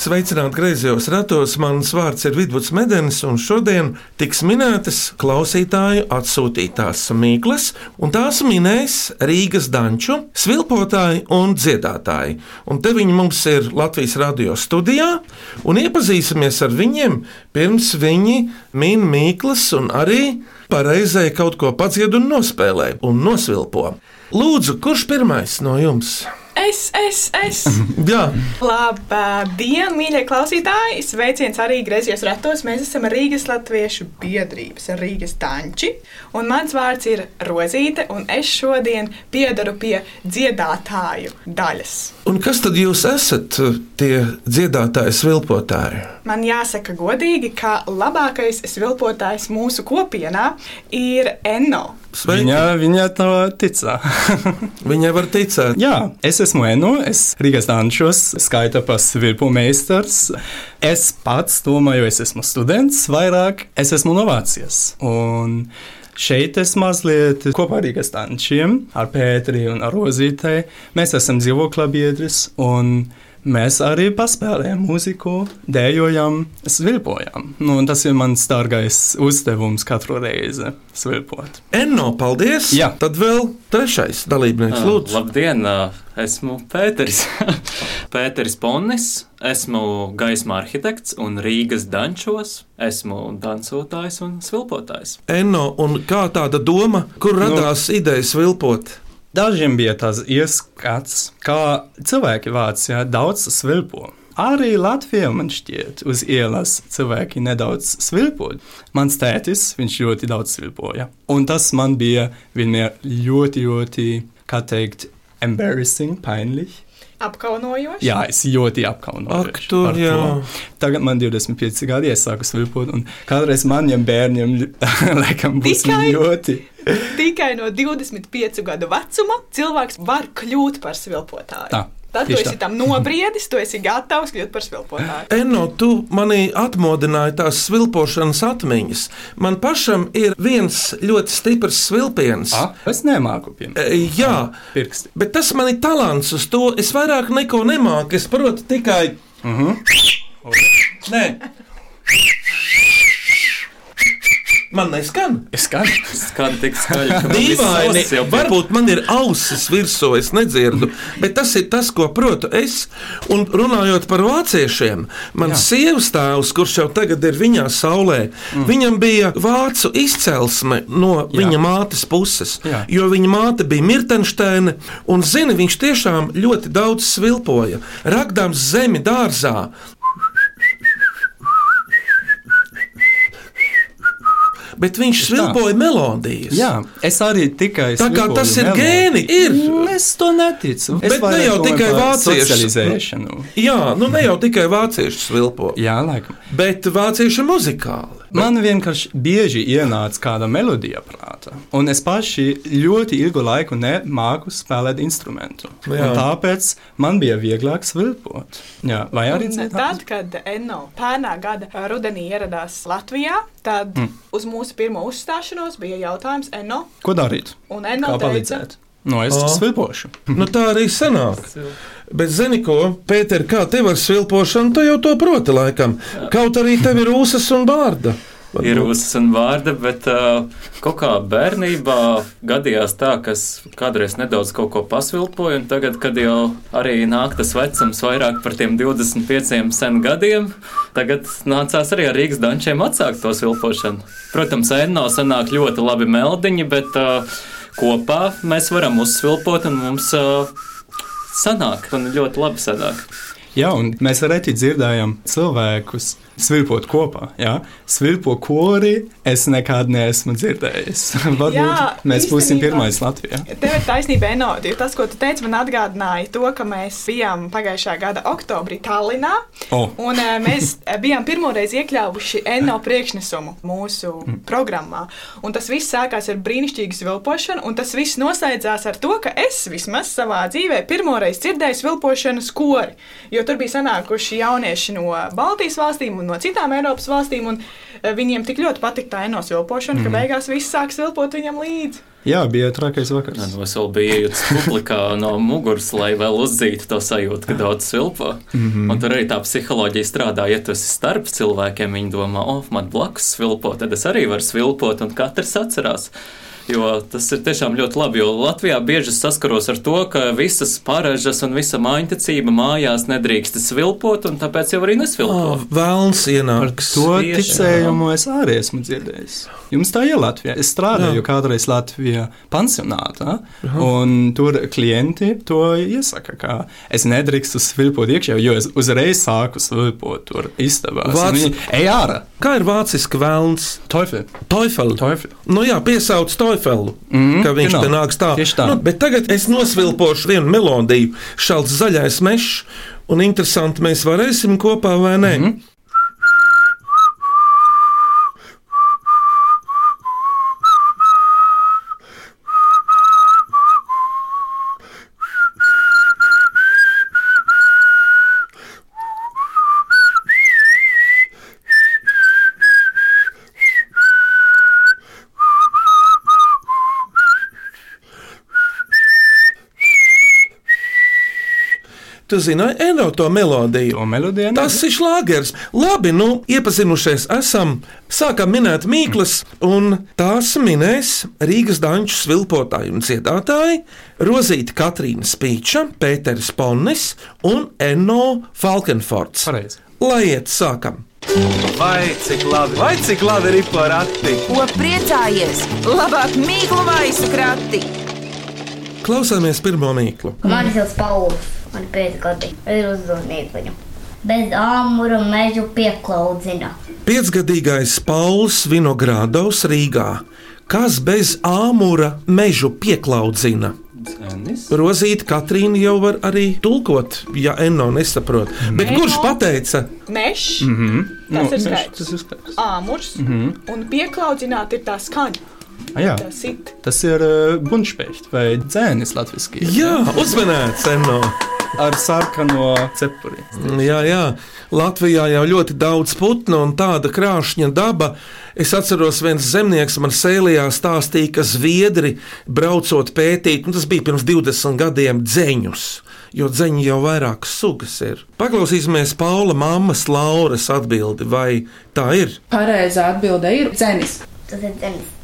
Sveicināti griezos ratos. Mans vārds ir Vidvuds Medenis, un šodien tiks minētas klausītāju atsūtītās mīklas, un tās minēs Rīgas danču, svilpotāji un dziedātāji. Un te viņi mums ir Latvijas radio studijā, un iepazīsimies ar viņiem pirms viņi min mīklas un arī pareizai kaut ko padzied un nospēlē un nosvilpo. Lūdzu, kurš pirmais no jums? Es, es, es. Jā, Labdien, mīļie klausītāji! Sveiciens arī griezījos ratos. Mēs esam Rīgas Latviešu biedrības, Rīgas tanči. Un mans vārds ir Rozīte, un es šodien piedaru pie dziedātāju daļas. un kas tad jūs esat tie dziedātāji, svilpotāji? Man jāsaka godīgi, ka labākais svilpotājs mūsu kopienā ir Enno. Sveiki! Viņa, viņa to ticā. Viņai var ticēt. Jā, es esmu Enu, es Rīgas dančos skaita pa svirpu meistars. Es pats domāju, es esmu students, vairāk es esmu no Vācijas. Un šeit es mazliet kopā ar Rīgas dančiem, ar Pēteri un ar Rozītei. Mēs esam dzīvokļa biedrs un Mēs arī paspēlējam mūziku, dējojam, svilpojam. Nu, tas ir mans dārgais uzdevums katru reizi - svilpot. Enno, paldies! Jā. Tad vēl trešais dalībnieks, Ah, lūdzu. Labdien, ā, esmu Pēters. Pēters Ponnis, esmu gaisma arhitekts un Rīgas dančos. Esmu dansotājs un svilpotājs. Enno, un kā tāda doma, kur radās Nu. ideja svilpot? Dažiem bija tas ieskats, kā cilvēki Vācijā daudz svilpo. Arī Latvijā man šķiet, uz ielas cilvēki nedaudz svilpo. Mans tētis, viņš ļoti daudz svilpoja. Un tas man bija vienmēr ļoti, ļoti, kā teikt, embarrassing, peinlich. Apkaunojoši. Jā, es ļoti apkaunoju. Ak, tu, par to. jā. Tagad man 25 gadi, es sāku svilpot, un kādreiz maniem bērniem, laikam, būs Tikai? ļoti. Tikai no 25 gadu vecuma cilvēks var kļūt par svilpotāju. Tā, Tad, tieši esi tā. tam nobriedis, tu esi gatavs kļūt par svilpotāju. Enno, tu manī atmodināji tās svilpošanas atmiņas. Man pašam ir viens ļoti stiprs svilpiens. Ah, es nemāku piemēram. E, Jā, Pirksti. bet tas man ir talants uz to. Es vairāk neko nemāku. Es protu tikai. Uh Mhm. -huh. Nē, man neskan. Es skatos. Skan tik skaļi, man Dīvaini, varbūt man ir ausis virsū, es nedzirdu, bet tas ir tas, ko protu es. Un runājot par vāciešiem, mans sievas tēvs, kurš jau tagad ir viņā saulē, mm. viņam bija vācu izcelsme no Jā. viņa mātes puses. Jā. Jo viņa māte bija Mirtensteina, un zini, viņš tiešām ļoti daudz svilpoja. Ragdams zemi dārzā, bet viņš svilpoja melodijas. Jā, es arī tikai Tā kā tas ir melodi. gēni, ir. Es to neticu. Es Bet ne jau tikai vācieši. Jā, nu ne jau tikai vācieši svilpo, Jā, laikam. bet vācieši muzikāli. Man vienkārši bieži ienāca kāda melodija prātā, un es paši ļoti ilgu laiku nemāku spēlēt instrumentu. Un tāpēc man bija vieglāk svilpot. Jā, vai arī citādi? Tad, kad Enno pērnā gada rudenī ieradās Latvijā, tad mm. uz mūsu pirmo uzstāšanos bija jautājums Enno. Ko darīt? Un Enno Kā teica, palīdzēt? No, es O. svilpošu. Nu, tā arī sanāk. Bet, zini, ko, Pēter, kā tev ar svilpošanu, tu jau to proti laikam. Kaut arī tev ir ūsas un bārda. Ir uzsācis un vārda, bet uh, kaut kā bērnībā gadījās tā, ka es kādreiz nedaudz kaut ko pasvilpoju, un tagad, kad jau arī nāk tas vecums vairāk par tiem 25 sen gadiem, tagad nācās arī ar Rīgas dančiem atsākt to svilpošanu. Protams, ēnā sanāk ļoti labi meldiņi, bet uh, kopā mēs varam uzsvilpot, un mums uh, sanāk, un ļoti labi sanāk. Jā, un mēs reti dzirdējam cilvēkus svilpot kopā. Jā? Svilpo kori es nekad neesmu dzirdējis. Varbūt Jā, mēs būsim īstenībā. pirmais Latvijā. Tev ir taisnība, Eno, jo tas, ko tu teici, man atgādināja to, ka mēs bijām pagājušā gada oktobrī Tallinā. O. Un eh, mēs bijām pirmoreiz iekļāvuši Eno priekšnesumu mūsu mm. programmā. Un tas viss sākās ar brīnišķīgu svilpošanu, un tas viss noslēdzās ar to, ka es vismaz savā dzīvē pirmoreiz dzirdēju svilpošanas kori. Jo tur bija sanākuši jaunieši no Baltijas valstīm un no citām Eiropas valstīm. Un eh, viņiem tik ļoti patika tā enos vilpošana, ka beigās viss sāk vilpot viņam līdzi. Jā, bija trakais vakars. Nu, es vēl biju ejams publikā no muguras, lai vēl uzzītu to sajūtu, ka daudz silpo. Mm -hmm. Un tur arī tā psiholoģija strādā. Ja tu esi starp cilvēkiem, viņi domā, oh, man blakus svilpo, tad es arī varu svilpot, un katrs atcerās. Jo tas ir tiešām ļoti labi, jo Latvijā bieži saskaros ar to, ka visas paražas un visa mājiņtecība mājās nedrīkst svilpot, un tāpēc jau arī nesvilpo. Oh, Vēlns ienāks. To Tieši, ticējumu es arī esmu dzirdējis. Jums tā ir Latvija. Es strādāju Jā. kādreiz Latvijā pansionātā, un tur klienti to iesaka, ka es nedrīkstu svilpot iekšā, jo es uzreiz sāku svilpot tur istabās. Vāc- ej ārā. Kā ir vāciski vēlns? Teufel. Teufel. Teufel. Nu jā, piesauc Teufelu, mm ka viņš te nāks tā. Tā. Nu, bet tagad es nosvilpošu vienu melodiju, šāds zaļais mežs, un interesanti mēs varēsim kopā vai nē. Mm. -hmm. Tu zini, Eno, to melodiju. To melodiju Tas ir šlāgers. Labi, nu, iepazinušies esam, sākam minēt mīklas, un tās minēs Rīgas danču svilpotāji un dziedātāji Rozīta Katrīna Spīča, Pēteris Ponnis un Enno Falkenfords. Pareizi. Lai iet, sākam! Vai cik labi, vai cik labi ir porati? Ko priecājies? Labāk mīklu maisu krati! Klausāmies pirmo mīklu. Ir Pauls, man ir pēc gadi. Ir uzzvanīt viņu. Bez āmura mežu pieklaudzina. Piecgadīgais Pauls Vinogradovs Rīgā. Kas bez āmura mežu pieklaudzina? Cenis. Rozīt, Katrīna jau var arī tulkot, ja Enno nesaprot. Bet kurš pateica? Mežs, Mm -hmm. Tas ir skaidrs. Tas ir skaidrs. āmurs mm -hmm. un pieklaudzināt ir tā skaņa. Ah, jā. Tā sit. Tas ir uh, bunčpēķis vai dzēnis latviešu. Jā, uzmanēts, Enno. Ar sarkano cepuri. Jā, jā. Latvijā jau ļoti daudz putnu un tāda krāšņa daba. Es atceros, viens zemnieks man sēlijā stāstīja, ka zviedri braucot pētīt, un tas bija pirms 20 gadiem, dzeņus. Jo dzeņi jau vairākas sugas ir. Paklausīsimies Paula mammas Lauras atbildi, vai tā ir? Pareizā atbilde ir dzenis. Tas ir dzēnis.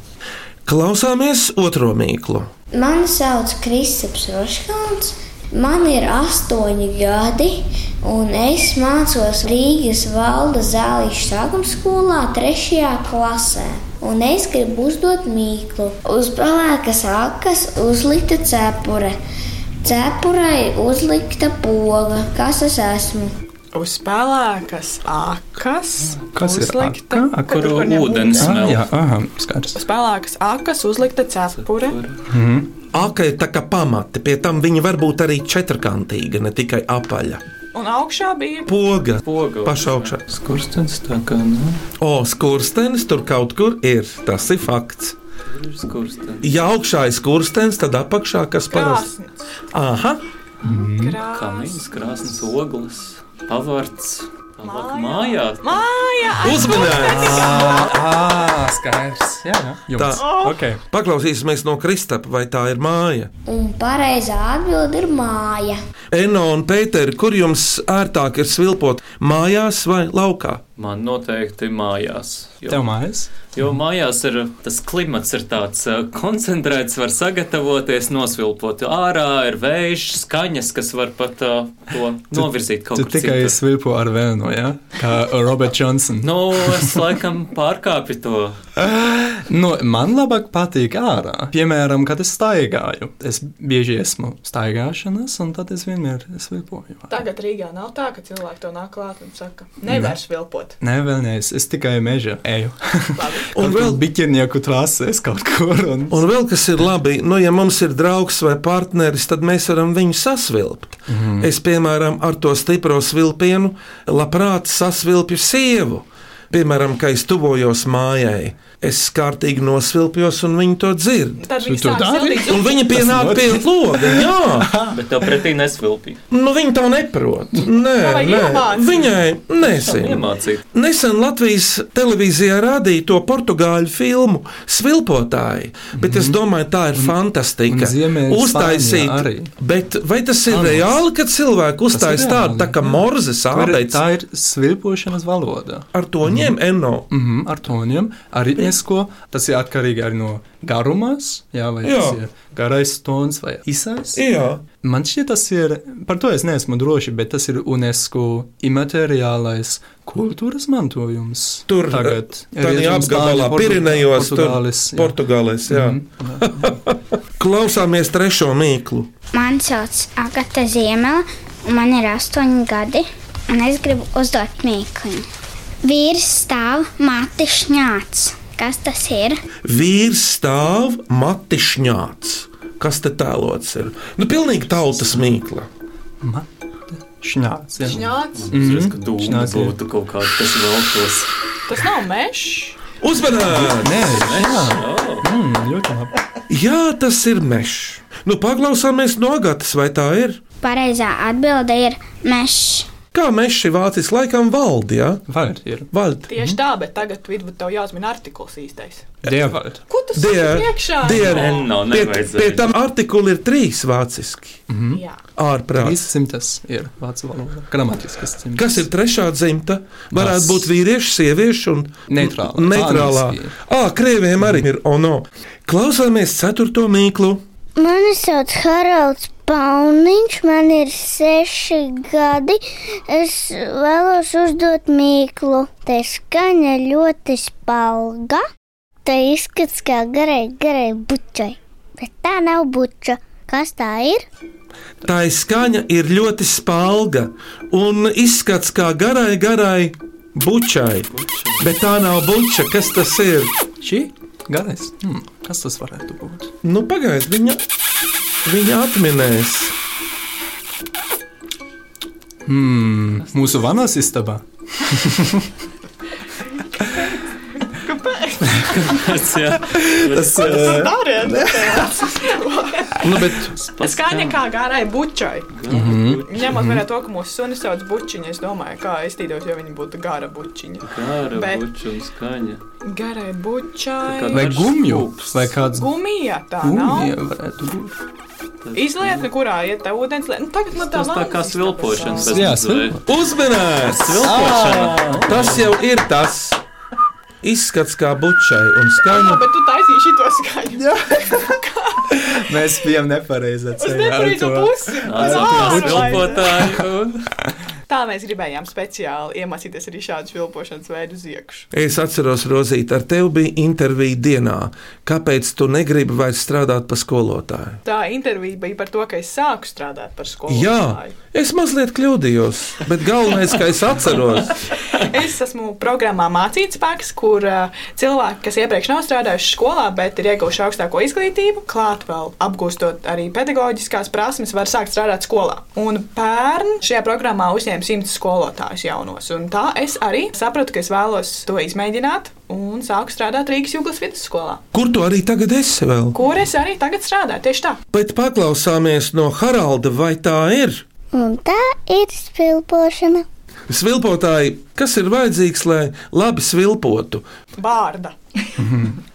Klausāmies otro mīklu. Mani sauc Kristaps Roškāns. Man ir astoņi gadi, un es mācos Rīgas valda zālīšu sākuma skolā, trešajā klasē. Un es gribu uzdot mīklu. Uz pelēkas akas uzlikta cepure. Cepurei uzlikta poga. Kas es esmu? Uz pelēkas akas. Kas ir uzlikta-? Aka, Kur- Kuru ūdens Ah, smel. jā, aha, skaidrs. Uz pelēkas akas uzlikta cepure. Aka ir tā kā pamati, pie tam viņa var būt arī četrkantīga, ne tikai apaļa. Un augšā bija Poga, Poga pašā augšā. Skurstens tā kā, nu, O, skurstenis tur kaut kur ir. Tas ir fakts. Ja augšā ir skurstenis, tad apakšā kas parasti? krāsnes. Aha, Krāsnes. Kamīns, krāsnes, ogles, pavarts. Tālāk mājā. Māja! uzmanīgs! Ah, skaidrs. Jā, jā. Tā. Okay. Paklausīsimies no Kristapa, vai tā ir māja. Un pareizā atbilde ir māja. Eno un Pēteri, kur jums ērtāk ir svilpot mājās vai laukā? Man noteikti mājās. Jo, Tev mājas? jo mājās ir tas klimats, ir tāds uh, koncentrēts, var sagatavoties, nosvilpot. Ārā ir vējš, skaņas, kas var pat uh, to novirzīt kaut Tu kur tikai citur. svilpo ar vēnu, jā? Kā Robert Johnson. Nu, es laikam pārkāpju to. Nu, man labāk patīk ārā. Piemēram, kad es staigāju. Es bieži esmu staigāšanas, un tad es vienmēr svilpoju. Tagad Rīgā nav tā, ka cilvēki to nāk klāt un saka, nevar svilpot. Nē, vēl nē, es, es tikai mežā eju. Un vēl, biķernieku trasēs kaut kur. Un... un vēl kas ir labi, nu, ja mums ir draugs vai partneris, tad mēs varam viņu sasvilpt. Mm. Es, piemēram, ar to stipro svilpienu labprāt sasvilpju sievu. Piemēram, ka es tuvojos mājai, es kārtīgi nosvilpjos, un viņi to dzird. Tad viņi Tu dari? Un viņi pienāk pie loga. Jā, Bet tev pretī nesvilpīja. nu viņi to neprot. Nē, nē. viņai. Iemācīt. Nesen Latvijas televīzijā rādīja to portugāļu filmu Svilpotāji, bet es domāju, tā ir fantastika. arī. bet vai tas ir Anas. reāli, kad cilvēki uzstājas ir tādu tā kā jā. morze Tā ir, sāpēs tā ir svilpošanas valoda. ar to ņem eno? Mm -hmm, ar toniem, ar ritmisko. Tas ir atkarīgi arī no garumās, jā, vai jā. tas ir garais tons vai īsais. Jā, Man šķiet, tas ir, par to es neesmu droši, bet tas ir UNESCO imateriālais kultūras mantojums. tur tagad tādā Rietum apgabalā, tur Portugāles, jā. Portugālēs. Jā. Mhm. Klausāmies trešo mīklu. Mani sauc Agata Ziemela, un man ir astoņi gadi. Un es gribu uzdot mīklu. Vīrs stāv mati šņāts. Kas tas ir? Vīrs stāv matišņāts. Kas te tēlots ir? Nu, pilnīgi tautas mīkla. Šņāts. jā. Šņāts. Es redzu, ka dūma Šnāc, jā. būtu kaut kāda, kas veltos. Tas nav mežs. Uzmanīgi! Nē, jā, mm, ļoti labi. Jā, tas ir mežs. Nu, paklausāmies no Agatas, vai tā ir? Pareizā atbilde ir mežs. Kā mežs ir vācis laikam valdi, jā? Vald ir. Vald. Tieši tā, bet tagad vidū tev jāuzmina artikuls īstais. Dievald. Ko tu Die, saki iekšā? die, Enno, pie, pie tam artikuli ir trīs vāciski. Jā. Ārprāt. Trīs simtas ir vācu valoda. Gramatiskas simtas. Kas ir trešā dzimta? Varētu Tas- būt vīrieši, sievieši un Neitrālā. Neitrālā. Ah, krieviem arī ir ono. Klausāmies ceturto mīklu. Mani sauc Haralds Pauniņš, man ir seši gadi. Es vēlos uzdot mīklu. Te skaņa ļoti spalga. Te izskats kā garai, garai bučai. Bet tā nav buča. Kas tā ir? Tā skaņa ir ļoti spalga un izskats kā garai, garai bučai. Bet tā nav buča. Kas tas ir? Šī garais. Hmm, kas tas varētu būt? Nu, pagaidi, viņa, viņa atminēs. Hmm, mūsu vanas istabā. Tas, jā. Tas Dariet, Nu, bet Skaņa kā garai bučai. Mhm. Ņemot vērā to, ka mūsu sunis sauc bučiņu, es domāju, kā es tīdos, ja viņi būtu gara bučiņa. Kāra Bet- buča un skaņa. Garai bučai. kā- vai gumju, vai kāds Gumija tā gumija nav. varētu būt. Izliet, nu, kurā iet tā ūdens. Nu, tagad man tā Tas tā kā svilpošana. bez Jā, mazliet. uzmanīgs! Svilpošana. Tas jau ir tas. Izskats kā bučai un Jā, skaņa. bet tu taisīji šito skaņu. Mēs bijām nepareizā Uz nepareizo pusi. Nāc, un- Tā mēs gribējām speciāli iemācīties arī šādu vilpošanas veidu uz iekšā. Es atceros, Rozīt, ar tevi bija intervija dienā. Kāpēc tu negribi vairs strādāt par skolotāju? Tā intervija bija par to, ka es sāku strādāt par skolotāju. Jā, es mazliet kļūdījos, bet galvenais, ka es atceros. Es esmu programmā Mācīts spēks, kur uh, cilvēki, kas iepriekš nav strādājuši skolā, bet ir ieguvuši augstāko izglītību, klāt vēl apgūstot arī pedagoģiskās prasmes, var sākt strādāt skolā. Un pērn šajā programmā uzņēma simts skolotājus jaunos. Un tā es arī sapratu, ka es vēlos to izmēģināt un sāku strādāt Rīgas Jūglas vidusskolā, Kur tu arī tagad esi vēl? kur es arī tagad strādāju. Tieši tā. Bet paklausāmies no Haralda, vai tā ir? Un tā ir spilpošana. Svilpotāji, kas ir vajadzīgs, lai labi svilpotu? Vārda.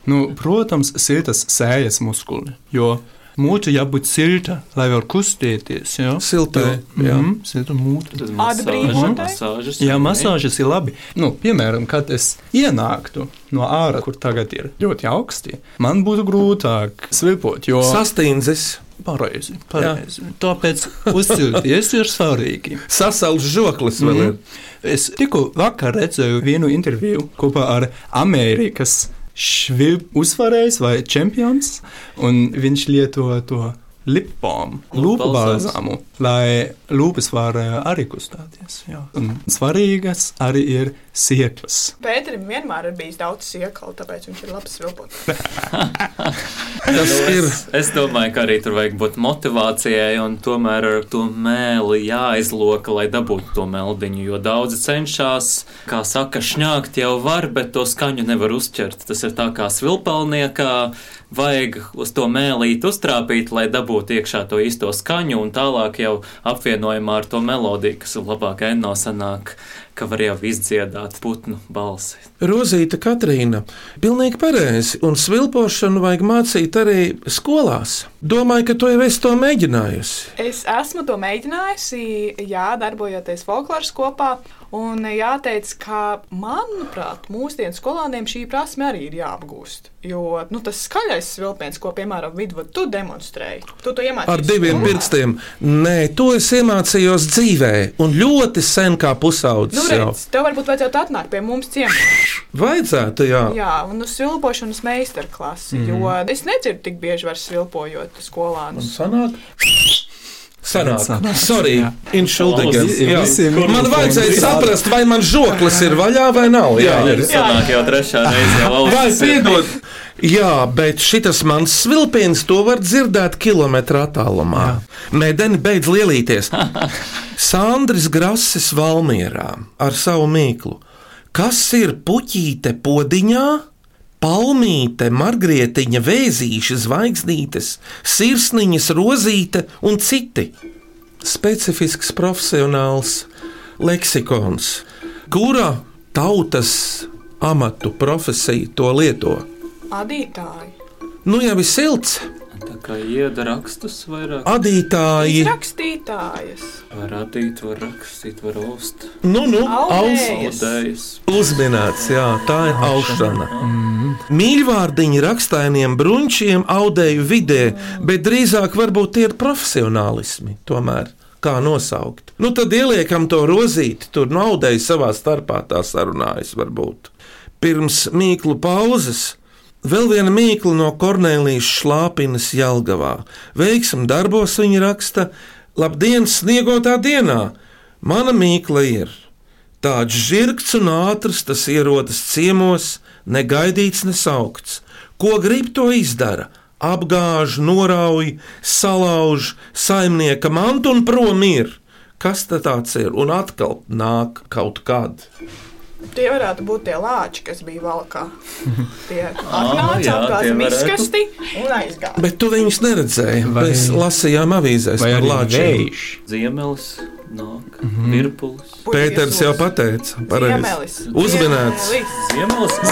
Nu, protams, siltas sējas muskuļi, jo mūte jābūt silta, lai var kustēties. Jā, Siltai, jā. Mm, silta mūte. Masāžas. Jā, masāžas ir labi. Nu, piemēram, kad es ienāktu no ārā, kur tagad ir ļoti augsti, man būtu grūtāk svilpot, jo Sastīnzis, pareizi, pareizi. Tāpēc uzcilties ir svarīgi. sasaules žoklis vēl ir. Es tikko vakar redzēju vienu interviju kopā ar Amerikas švilpu uzvarējs vai čempions, un viņš lieto to lipām, lūpu balzāms. balzāmu, lai lūpas var eh, arī kustēties. jā. Un svarīgas arī ir sieklas. Pēterim vienmēr ir bijis daudz siekalu, tāpēc viņš ir labs vilpotājs. Tas ir. Es, es domāju, ka arī tur vajag būt motivācijai, un tomēr ar to mēli jāizloka, lai dabūtu to meldiņu. Jo daudzi cenšas, kā saka, šņākt jau var, bet to skaņu nevar uzķert. Tas ir tā kā svilpalniekā. Vajag uz to mēlīt uztrāpīt, lai dabūtu iekšā to īsto skaņu, un tālāk jau apvienojumā ar to melodiju, kas ir labāk enosanāk, ka var jau izdziedāt putnu balsi. Rozīta Katrīna, pilnīgi pareizi, un svilpošanu vajag mācīt arī skolās. Domāju, ka tu jau esi to mēģinājusi. Es esmu to mēģinājusi, jā, darbojoties folkloras kopā. Un jāteic, ka, manuprāt, mūsdienu skolāniem šī prasme arī ir jāapgūst. Jo nu, tas skaļais vilciens, ko, piemēram, vidū tu demonstrēji, tu to iemācījies. Ar diviem skolā. pirkstiem. Nē, to es iemācījos dzīvē, un ļoti sen kā pusaudzis. Nu, redz, tev varbūt vajadzētu atnākt pie mums ciemos. Vajadzētu, jā. Jā, un uz svilpošanas meistarklasi, mm. jo es nedzirdu tik bieži vairs svilpojot skolānus. Sanāk? Sanāk. Sorry, inšuldigen. Man vajadzēja saprast, vai man žoklis ir vaļā vai nav. Jā, jā ir. Sanāk jau trešā reize jau Vai piedod? Jā, bet šis mans svilpiens to var dzirdēt kilometru attālumā. Mēdeni beidz lielīties. Sandris Grasis Valmierā ar savu mīklu. Kas ir puķīte podiņā? Palmīte, margrietiņa, vēzīša, zvaigznītes, sirsniņas, rozīte un citi. Specifisks profesionāls leksikons, kura tautas amatu profesiju to lieto. Adītāji. Nu jau ir silts. Tā kā ieda rakstus vairāk. Adītāji. Rakstītājas. Var adīt, var rakstīt, var aust. Nu, nu. Audējas. Uzminēts, jā, tā ir aušana. Mm. Mīļvārdiņi rakstainiem brunčiem audēju vidē, bet drīzāk varbūt tie ir profesionālismi tomēr. Kā nosaukt? Nu, tad ieliekam to rozīti, tur naudēji savā starpā tā sarunājas, varbūt. Pirms mīklu pauzes Vēl viena mīkla no Kornelijas šlāpinas Jelgavā. Veiksmi darbos viņa raksta: Labdien, sniegotā dienā! Mana mīkla ir tāds žirgts un ātrs, tas ierodas ciemos, negaidīts, nesaukts. Ko grib to izdara? Apgāž, norauj, salauž saimnieka mantu un prom ir. Kas tas ir? Un atkal nāk kaut kad. Tie varētu būt tie lāči, kas bija valkā. Tie atnāca apgāzti miskasti un aizgāja. Bet tu viņus neredzēji. Vai- Mēs lasījām avīzēs par lāčiem. Ziemelis nāk, mm -hmm. virpulis. Pēters jau pateica, pareizi. Uzminēts.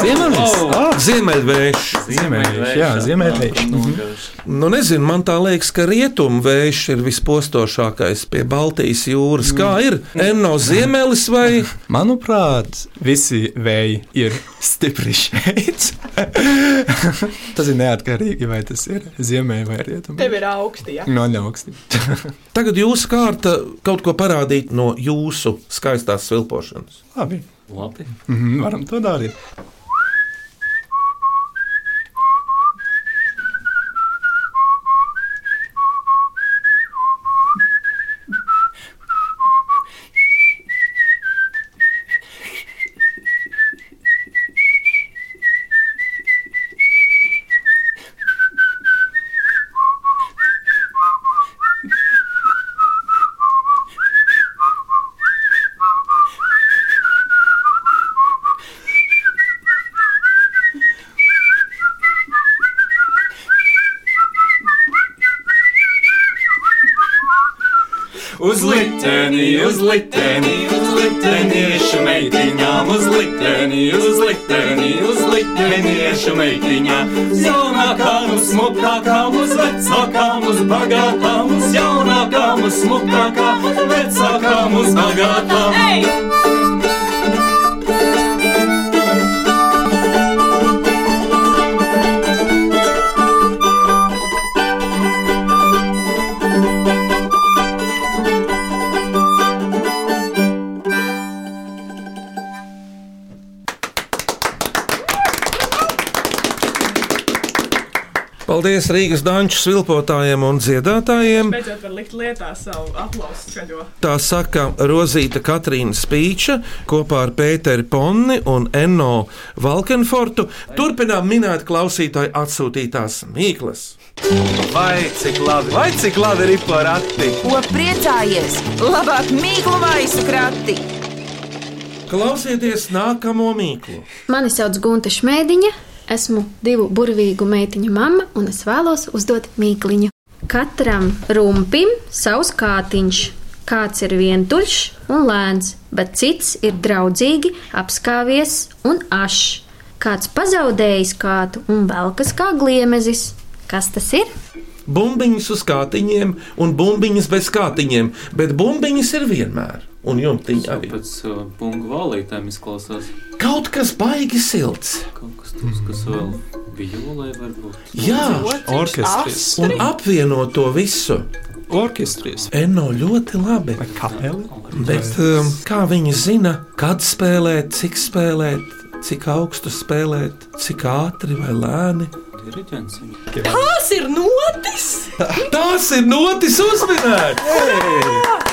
Ziemelis! Oh! Ah, Ziemeļvējš. Ziemeļvējš, jā, ziemeļvējš. Nogāž. Nu, nezinu, man tā liekas, ka rietumvējš ir vispostošākais pie Baltijas jūras. Kā ir? Enno ziemelis vai? Manuprāt, visi vēji ir stipri šeit. tas ir neatkarīgi, vai tas ir ziemeļā vai rietumā. Tev ir augsti, ja? No augsti. Tagad jūsu kārta kaut ko parādīt no jūsu skaistās svilpošanas. Labi, Labi. mhm, varam to darīt. Jaunākām, uz vecākām, uz bagātām, uz jaunākām, uz smukākām, vecākām, uz bagātām. Ei! Paldies Rīgas danču svilpotājiem un dziedātājiem. Beidzot, var likt lietā savu aplausu skaļo. Tā saka Rozīta Katrīna Spīča kopā ar Pēteri Ponni un Enno Valkenfortu. Turpinām minēt klausītāju atsūtītās mīklas. Vai cik labi, vai cik labi ir porakti? Ko priecājies? Labāk mīklu maisu krati! Klausieties nākamo mīklu. Mani sauc Gunta Šmētiņa, esmu divu burvīgu meitiņu mamma un es vēlos uzdot mīkliņu. Katram rumpim savs kātiņš, kāds ir vientuļš un lēns, bet cits ir draudzīgi, apskāvies un ašs. Kāds pazaudējis kātu un velkas kā gliemezis. Kas tas ir? Bumbiņas uz kātiņiem un bumbiņas bez kātiņiem, bet bumbiņas ir vienmēr. Un jumtiņa arī. Pēc uh, bungu valītēm izklausās. Kaut kas baigi silts. Kaut kas tāds, kas vēl violē varbūt. Jā, Orķestris. un apvieno to visu. Orķestris. Eno ļoti labi. Kapeli. Bet um, kā viņi zina, kad spēlēt, cik spēlēt, cik augstu spēlēt, cik ātri vai lēni? Tas ir notis! Tās ir notis uzminētas!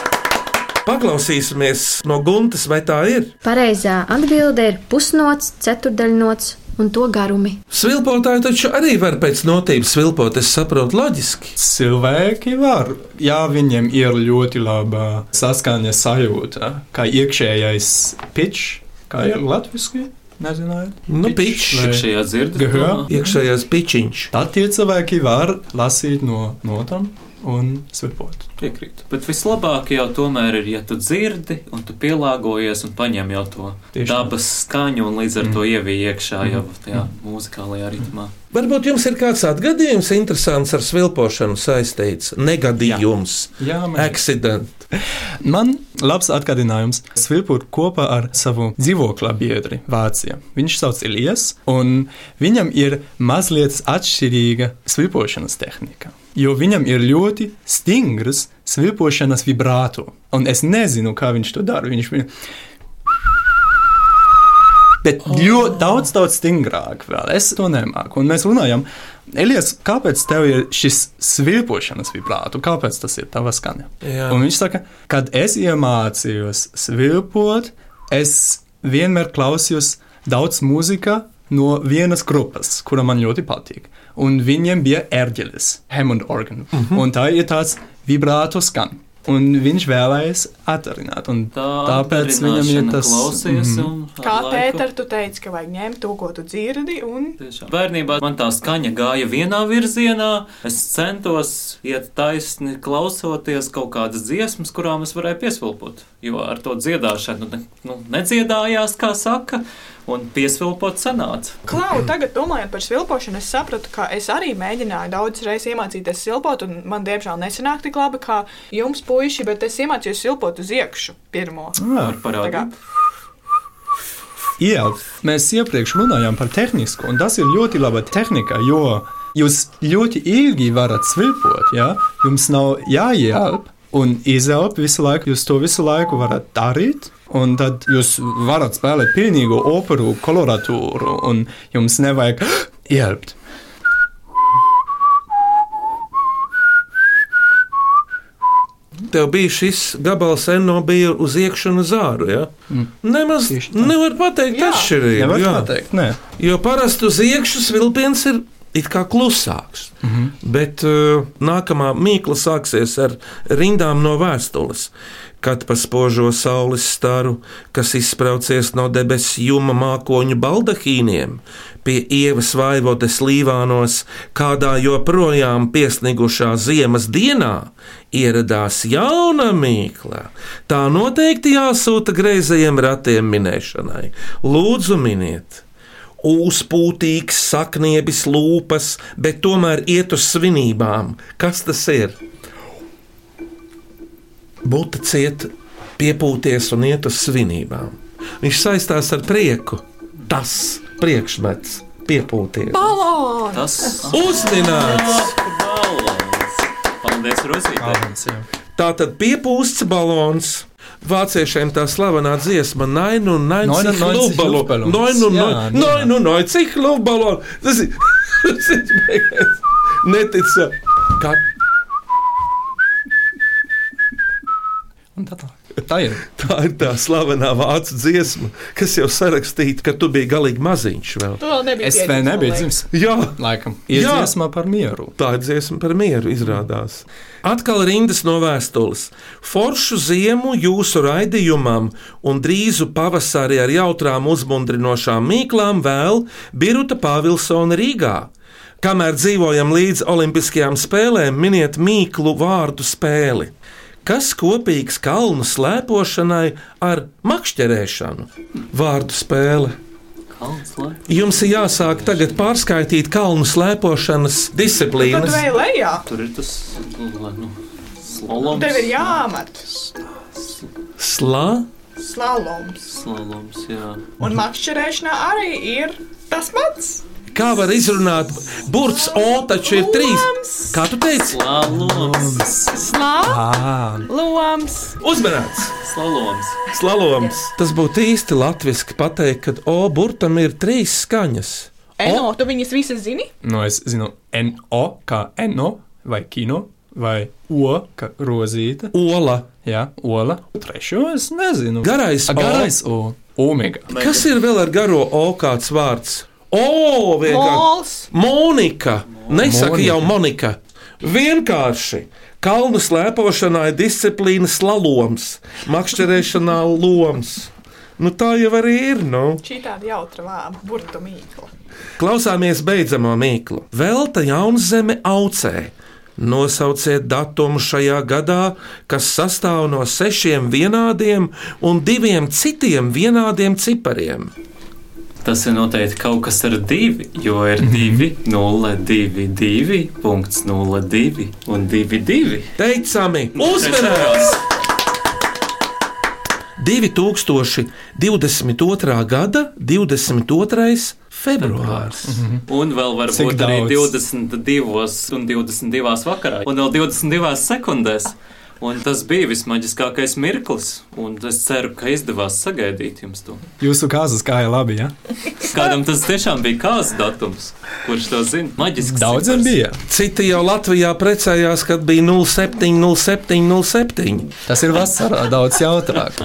Paklausīsimies no Guntas, vai tā ir. Pareizā atbilde ir pusnots, ceturdaļnots un to garumi. Svilpotāji taču arī var pēc notības svilpot, es saprotu, loģiski. Cilvēki var, ja viņiem ir ļoti laba saskaņa sajūta, kā iekšējais pitch, kā ir latviešu. Nezināju, Nu, pitch. Iekšējā domā? Iekšējais pičiņš. Tad tie cilvēki var lasīt no notām un svipot. Piekrītu. Bet vislabāk jau tomēr ir, ja tu dzirdi, un tu pielāgojies un paņem jau to Tieši dabas skaņu, un līdz ar Mm. to ievīji iekšā jau tajā mūzikālajā ritmā. Varbūt jums ir kāds atgadījums interesants ar svilpošanu saistīts. Negadījums, Jā, man, accident. Man labs atgādinājums svilpot kopā ar savu dzīvokļa biedri Vācijā. Viņš sauc Ilijas, un viņam ir mazliet atšķirīga svilpošanas tehnika. Jo viņam ir ļoti stingrs svilpošanas vibrāto. Un es nezinu, kā viņš to dara. Viņš Bet ļoti daudz, daudz stingrāk vēl. Es to nemāku. Un mēs runājam, Elijas, kāpēc tev ir šis svilpošanas vibrātu? Kāpēc tas ir tava skaņa? Jā. Un viņš saka, kad es iemācījos svilpot, es vienmēr klausījos daudz mūzika no vienas grupas, kura man ļoti patīk. Un viņiem bija ērģelis, Hammond organ. Mm -hmm. Un tā ir tāds vibrāto skan. Un viņš vēlējās atdarināt. Un Tā tāpēc viņam ir tas klausies. Un ar Kā Pēter, tu teici, ka vajag ņemt to, ko tu dzirdi, un Tiešām. Bērnībā man tā skaņa gāja vienā virzienā. Es centos iet taisni, klausoties kaut kādas dziesmas, kurām es varēju piesvilpot. Jo ar to dziedāšanu nu, nu, nedziedājās, kā saka, un piesvilpot sanāca. Klau, tagad domājot par svilpošanu, es sapratu, ka es arī mēģināju daudzas reizes iemācīties silpot, un man diemžēl nesanāk tik labi kā jums, puiši, bet es iemācījos silpot uz iekšu pirmo. Ah, Ar parādību. Jā, mēs iepriekš runājām par tehnisku, un tas ir ļoti laba tehnika, jo jūs ļoti ilgi varat svilpot. Ja? Jums nav jāielp un izelpt visu laiku, jūs to visu laiku varat darīt. Un tad jūs varat spēlēt pilnīgu operu koloratūru, un jums nevajag ielpt. Tev bija šis gabals, eno bija uz iekšā un uz āru. Ja? Mm. Nemaz nevar pateikt Jā. atšķirību. Nevar jā. pateikt, nē. Jo parasti uz iekšā vilciens ir it kā klusāks. Mm. -hmm. Bet uh, nākamā mīkla sāksies ar rindām no vēstules. Kad pa spožo saules staru, kas izspraucies no debesu juma mākoņu baldahīniem, pie ievas vaivotes līvānos, kādā joprojām piesnigušā ziemas dienā, ieradās jauna mīkla. Tā noteikti jāsūta greizajiem ratiem minēšanai. Lūdzu, miniet! Uzpūtīgs, sakniebis, lūpas, bet tomēr iet uz svinībām. Kas tas ir? Būt ciet, piepūties un iet uz svinībām. Viņš saistās ar prieku. Tas priekšmets, piepūties. Balons! Tas Uzminēts! balons. Paldies, Rozītē. Tā tad piepūsts balons. Vāciešiem tā slavenā dziesma, nainu, nainu. Luftballons. Nainu, nainu, nainu, cik luftbalons. Tas ir. tas ir beigās. Netica. Kā Un tā, tā. tā ir. Tā ir tā slavenā vācu dziesma, kas jau sarakstīta, ka tu biji galīgi maziņš. Vēl. Tu vēl nebija Es vēl nebiju dzimis. Jā, Laikam, ir Jā. dziesma par mieru. tā ir dziesma par mieru, izrādās. Atkal rindas no vēstules. Foršu ziemu jūsu raidījumam un drīzu pavasarī ar jautrām uzmundrinošām mīklām vēl Biruta Pāvilsona Rīgā. Kamēr dzīvojam līdz Olimpiskajām spēlēm, miniet mīklu vārdu spēli. Kas kopīgs kalnu slēpošanai ar makšķerēšanu? Vārdu spēle. Jums ir jāsāk tagad pārskaitīt kalnu slēpošanas Tad disciplīnas. vēl lejā. Tur ir tas nu, slaloms. Tev ir jāmet Slā, slaloms. Slaloms, jā. Un makšķerēšanā arī ir tas pats. Kā var izrunāt? Burts O taču ir trīs. Kā tu teici? Slaloms. Slā, Ah, loms. Uzmanīts! Slaloms. Slaloms. Tas būtu īsti latviešu pateikt, ka O burtam ir trīs skaņas. Eno, tu viņas visas zini? nu es zinu, NO kā NO vai kino vai O kā rozīta. Ola. Jā, ola. Trešo es nezinu. Garais A, O. garais O. Omega. Kas ir vēl ar garo O kāds vārds? O, vienkārši. Monika. Nesaka Monika. jau Monika. Vienkārši. Kalnu slēpošanā ir disciplīna slaloms, makšķerēšanā loms. Nu, tā jau arī ir. Nu. Šī tāda jautra vārda, burbuļu mīkla. Klausāmies beidzamo mīklu. Velta Jaunzeme aucē. Nosauciet datumu šajā gadā, kas sastāv no sešiem vienādiem un diviem citiem vienādiem cipariem. Tas ir noteikti kaut kas ar divi, jo ir 2, 0, 2, 2, punkts 0, 2 un 2, 2. Teicami, uzmanības! 2022. gada 22. februārs. Un vēl var Cik būt arī daudz? 22 un 22 vakarā, un vēl 22 sekundēs. Un tas bija vismaģiskākais mirklis, un es ceru, ka izdevās sagaidīt jums to. Jūsu kāzas gāja labi, ja? Kādam tas tiešām bija kāds datums, kurš to zina? Maģisks. Daudziem bija. Citi jau Latvijā precējās, kad bija 07, 07, 07. Tas ir vasarā daudz jautrāk.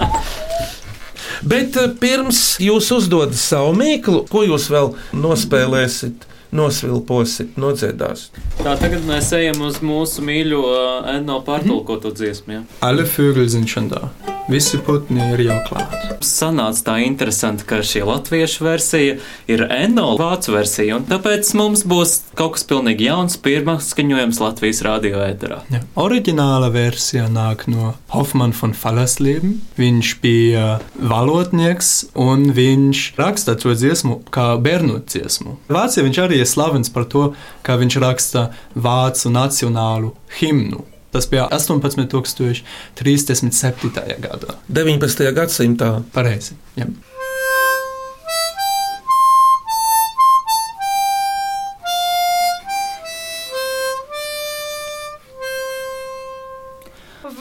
Bet eh, pirms jūs uzdodat savu mīklu, ko jūs vēl nospēlēsiet, nosvilposiet, nodziedāsiet? Tā tagad mēs ejam uz mūsu mīļo uh, Enno pārtulkoto dziesmu. Ja? Alle Vögel sind schon da. Visi putni ir jau klāt. Sanāca tā interesanti, ka šī latviešu versija ir Enno vācu versija, un tāpēc mums būs kaut kas pilnīgi jauns, pirmā skaņojums Latvijas radio ēterā. Ja. Oriģināla versija nāk no Hoffmann von Fallersleben. Viņš bija valodnieks un viņš raksta to dziesmu kā bērnu dziesmu. Vācijā viņš arī ir slavens par to, ka viņš raksta vācu nacionālu himnu. Tas bija 18,37. gadā. 19. gadsimtā. Pareizi. Ja.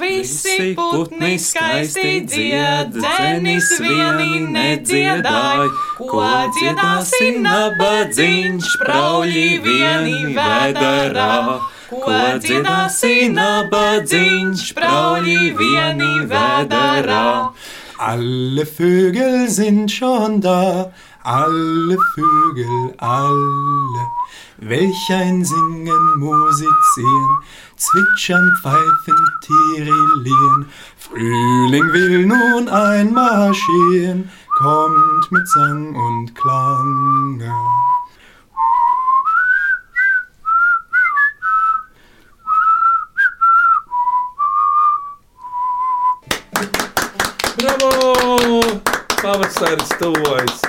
Visi putni skaisti dzied, dzenis vieni nedziedāj, ko dziedāsi nabadzīņš, prauļi vieni vēdarā. Ko dziedāsi nabadzīņš, prauļi vieni vēdarā. Alle Vögel sind schon da, alle Vögel, alle. Welch ein Singen, musizieren, zwitschern, pfeifen, tirillieren. Frühling will nun einmarschieren, kommt mit Sang und Klang. Pavasaris tuvojas!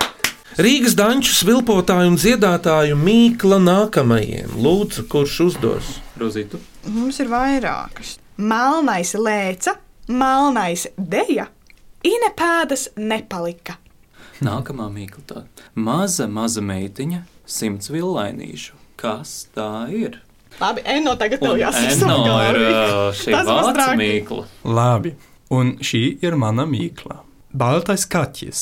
Rīgas danču svilpotāju un dziedātāju mīkla nākamajiem. Lūdzu, kurš uzdos? Rozītu. Mums ir vairākas. Melnais lēca, melnais deja, ine pēdas nepalika. Nākamā mīkla tā. Maza, maza meitiņa, simts villainīšu. Kas tā ir? Labi, Eno, tagad tev jāsaka. Enno ir šī traki. mīkla. Labi, un šī ir mana mīkla. Baltais kaķis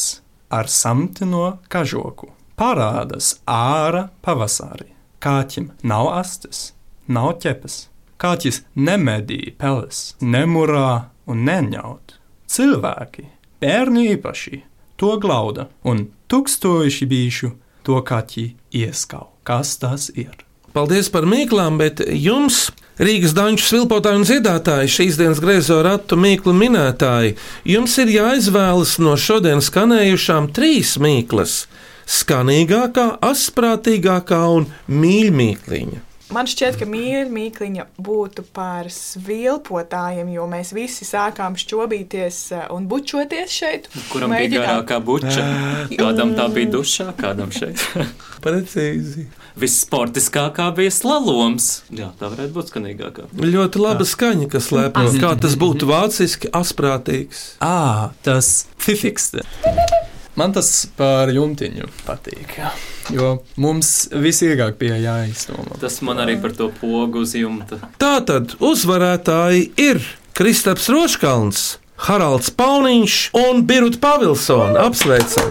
ar samtino kažoku parādās ārā pavasarī. Kaķim nav astes, nav ķepas. Kaķis nemedī peles, nemurā un neņaut. Cilvēki, bērni īpaši, to glauda, un tūkstoši bijuši to kaķi ieskau. Kas tas ir? Paldies par mīklām, bet jums, Rīgas danču svilpotāji un dziedātāji, šīs dienas griezo ratu mīklu minētāji, jums ir jāizvēlas no šodienas skanējušām trīs mīklas - skanīgākā, asprātīgākā un mīļākā. Man šķiet, ka mīļākā būtu par svilpotājiem, jo mēs visi sākām šķobīties eh, un bučoties šeit. Kuram bija Mēģinām- garākā buča? Kādam tā bija dušā, kādam šeit. Precīzi. Vissportiskākā bija slaloms. Jā, tā varētu būt skanīgākā. Ļoti laba skaņa, kas slēpjas. Kā tas būtu vāciski, asprātīgs. Ā, tas fifikste. Man tas par jumtiņu patīk. jā. Jo mums visilgāk bija jāizdomā. Tas man arī par to pogu uz jumta. Tātad uzvarētāji ir Kristaps Roškalns, Haralds Pauniņš un Birta Pavilsona. Apsveicam!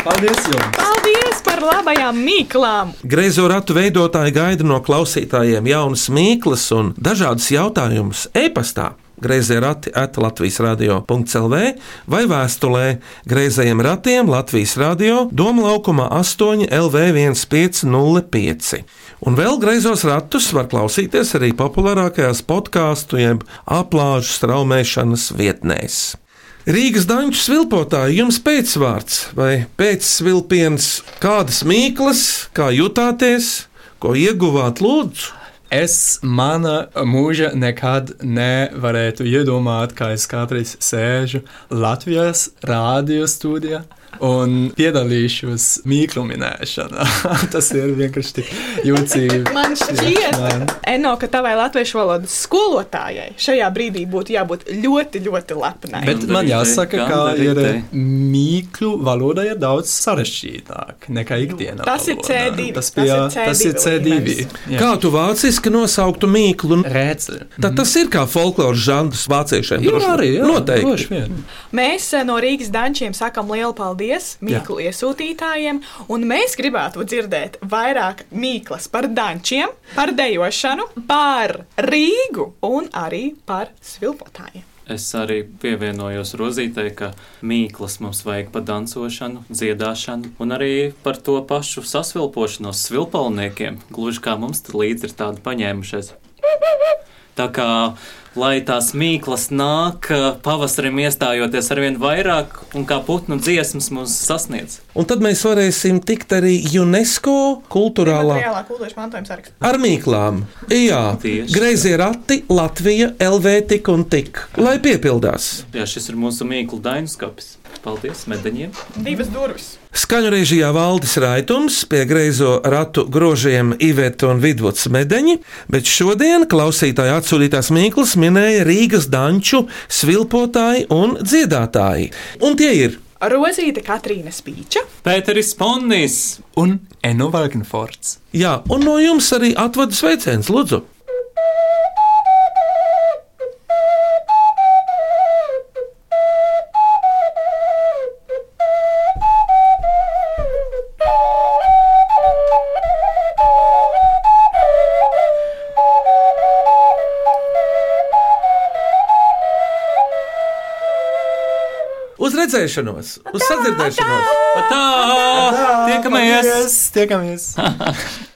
Paldies jums! Paldies par labajām mīklām! Greizo ratu veidotāji gaida no klausītājiem jaunas mīklas un dažādus jautājumus e-pastā. Greizie rati at Latvijas radio.clv vai vēstulē Greizajiem ratiem Latvijas radio Doma laukumā 8 LV 1505. Un vēl greizos ratus var klausīties arī populārākajās podkāstu jeb aplāžu straumēšanas vietnēs. Rīgas danču svilpotāji jums pēcvārds vai pēcsvilpiens, kādas mīklas, kā jutāties, ko ieguvāt lūdzu? Es mana mūža nekad nevarētu iedomāt, kā es kādreiz sēžu Latvijas rādio studijā un piedalīšos mīklu minēšanā. Tas ir vienkārši tik jūtīgi. Man šķiet, Man. Eno, ka tavai latviešu valodas skolotājai šajā brīdī būtu jābūt ļoti, ļoti lepnai. Bet man jāsaka, ka ir mīklu valoda ir daudz sarežģītāka nekā ikdienā. Tas ir C2, Tas, tas ir tas ir C2 C2. līmenis. jā. Kā tu vāciski nosauktu mīklu? Rēci. Tad tas ir kā folkloras žanrs vāciešiem. Jā, droši- arī, jā, Noteikti. Mēs eh, no Rīgas dančiem sakam lielu paldies mīklu iesūtītājiem, un mēs gribētu dzirdēt vairāk mīklas par dančiem, par dejošanu, par Rīgu un arī par svilpotājiem. Es arī pievienojos Rozītei, ka mīklas mums vajag par dancošanu, dziedāšanu un arī par to pašu sasvilpošanos svilpalniekiem. Gluži kā mums tur līdzi ir tādi paņēmušies. Tā kā lai tās mīklas nāk pavasarim iestājoties arvien vairāk un kā putnu dziesmas mūs sasniedz. Un tad mēs varēsim tikt arī UNESCO kultūrālā ar mīklām. Jā, greizie rati, Latvija, LV tik un tik, lai piepildās. Jā, šis ir mūsu mīklu dainskapis. Paldies medaņiem! Divas durvis. Skaņu režijā Valdis Raitums, pie greizo ratu grožiem Iveta un Vidvuds Medeņi, bet šodien klausītāji atsūtītās mīklas minēja Rīgas danču svilpotāji un dziedātāji. Un tie ir Rozīte Katrīna Spīča. Pēteris Ponnis! Un Eno Valkenforts. Jā, un no jums arī atvadu sveiciens, Lūdzu! Redzēšanos, uz sadzirdēšanos! Tā! Tiekamies! Tiekamies!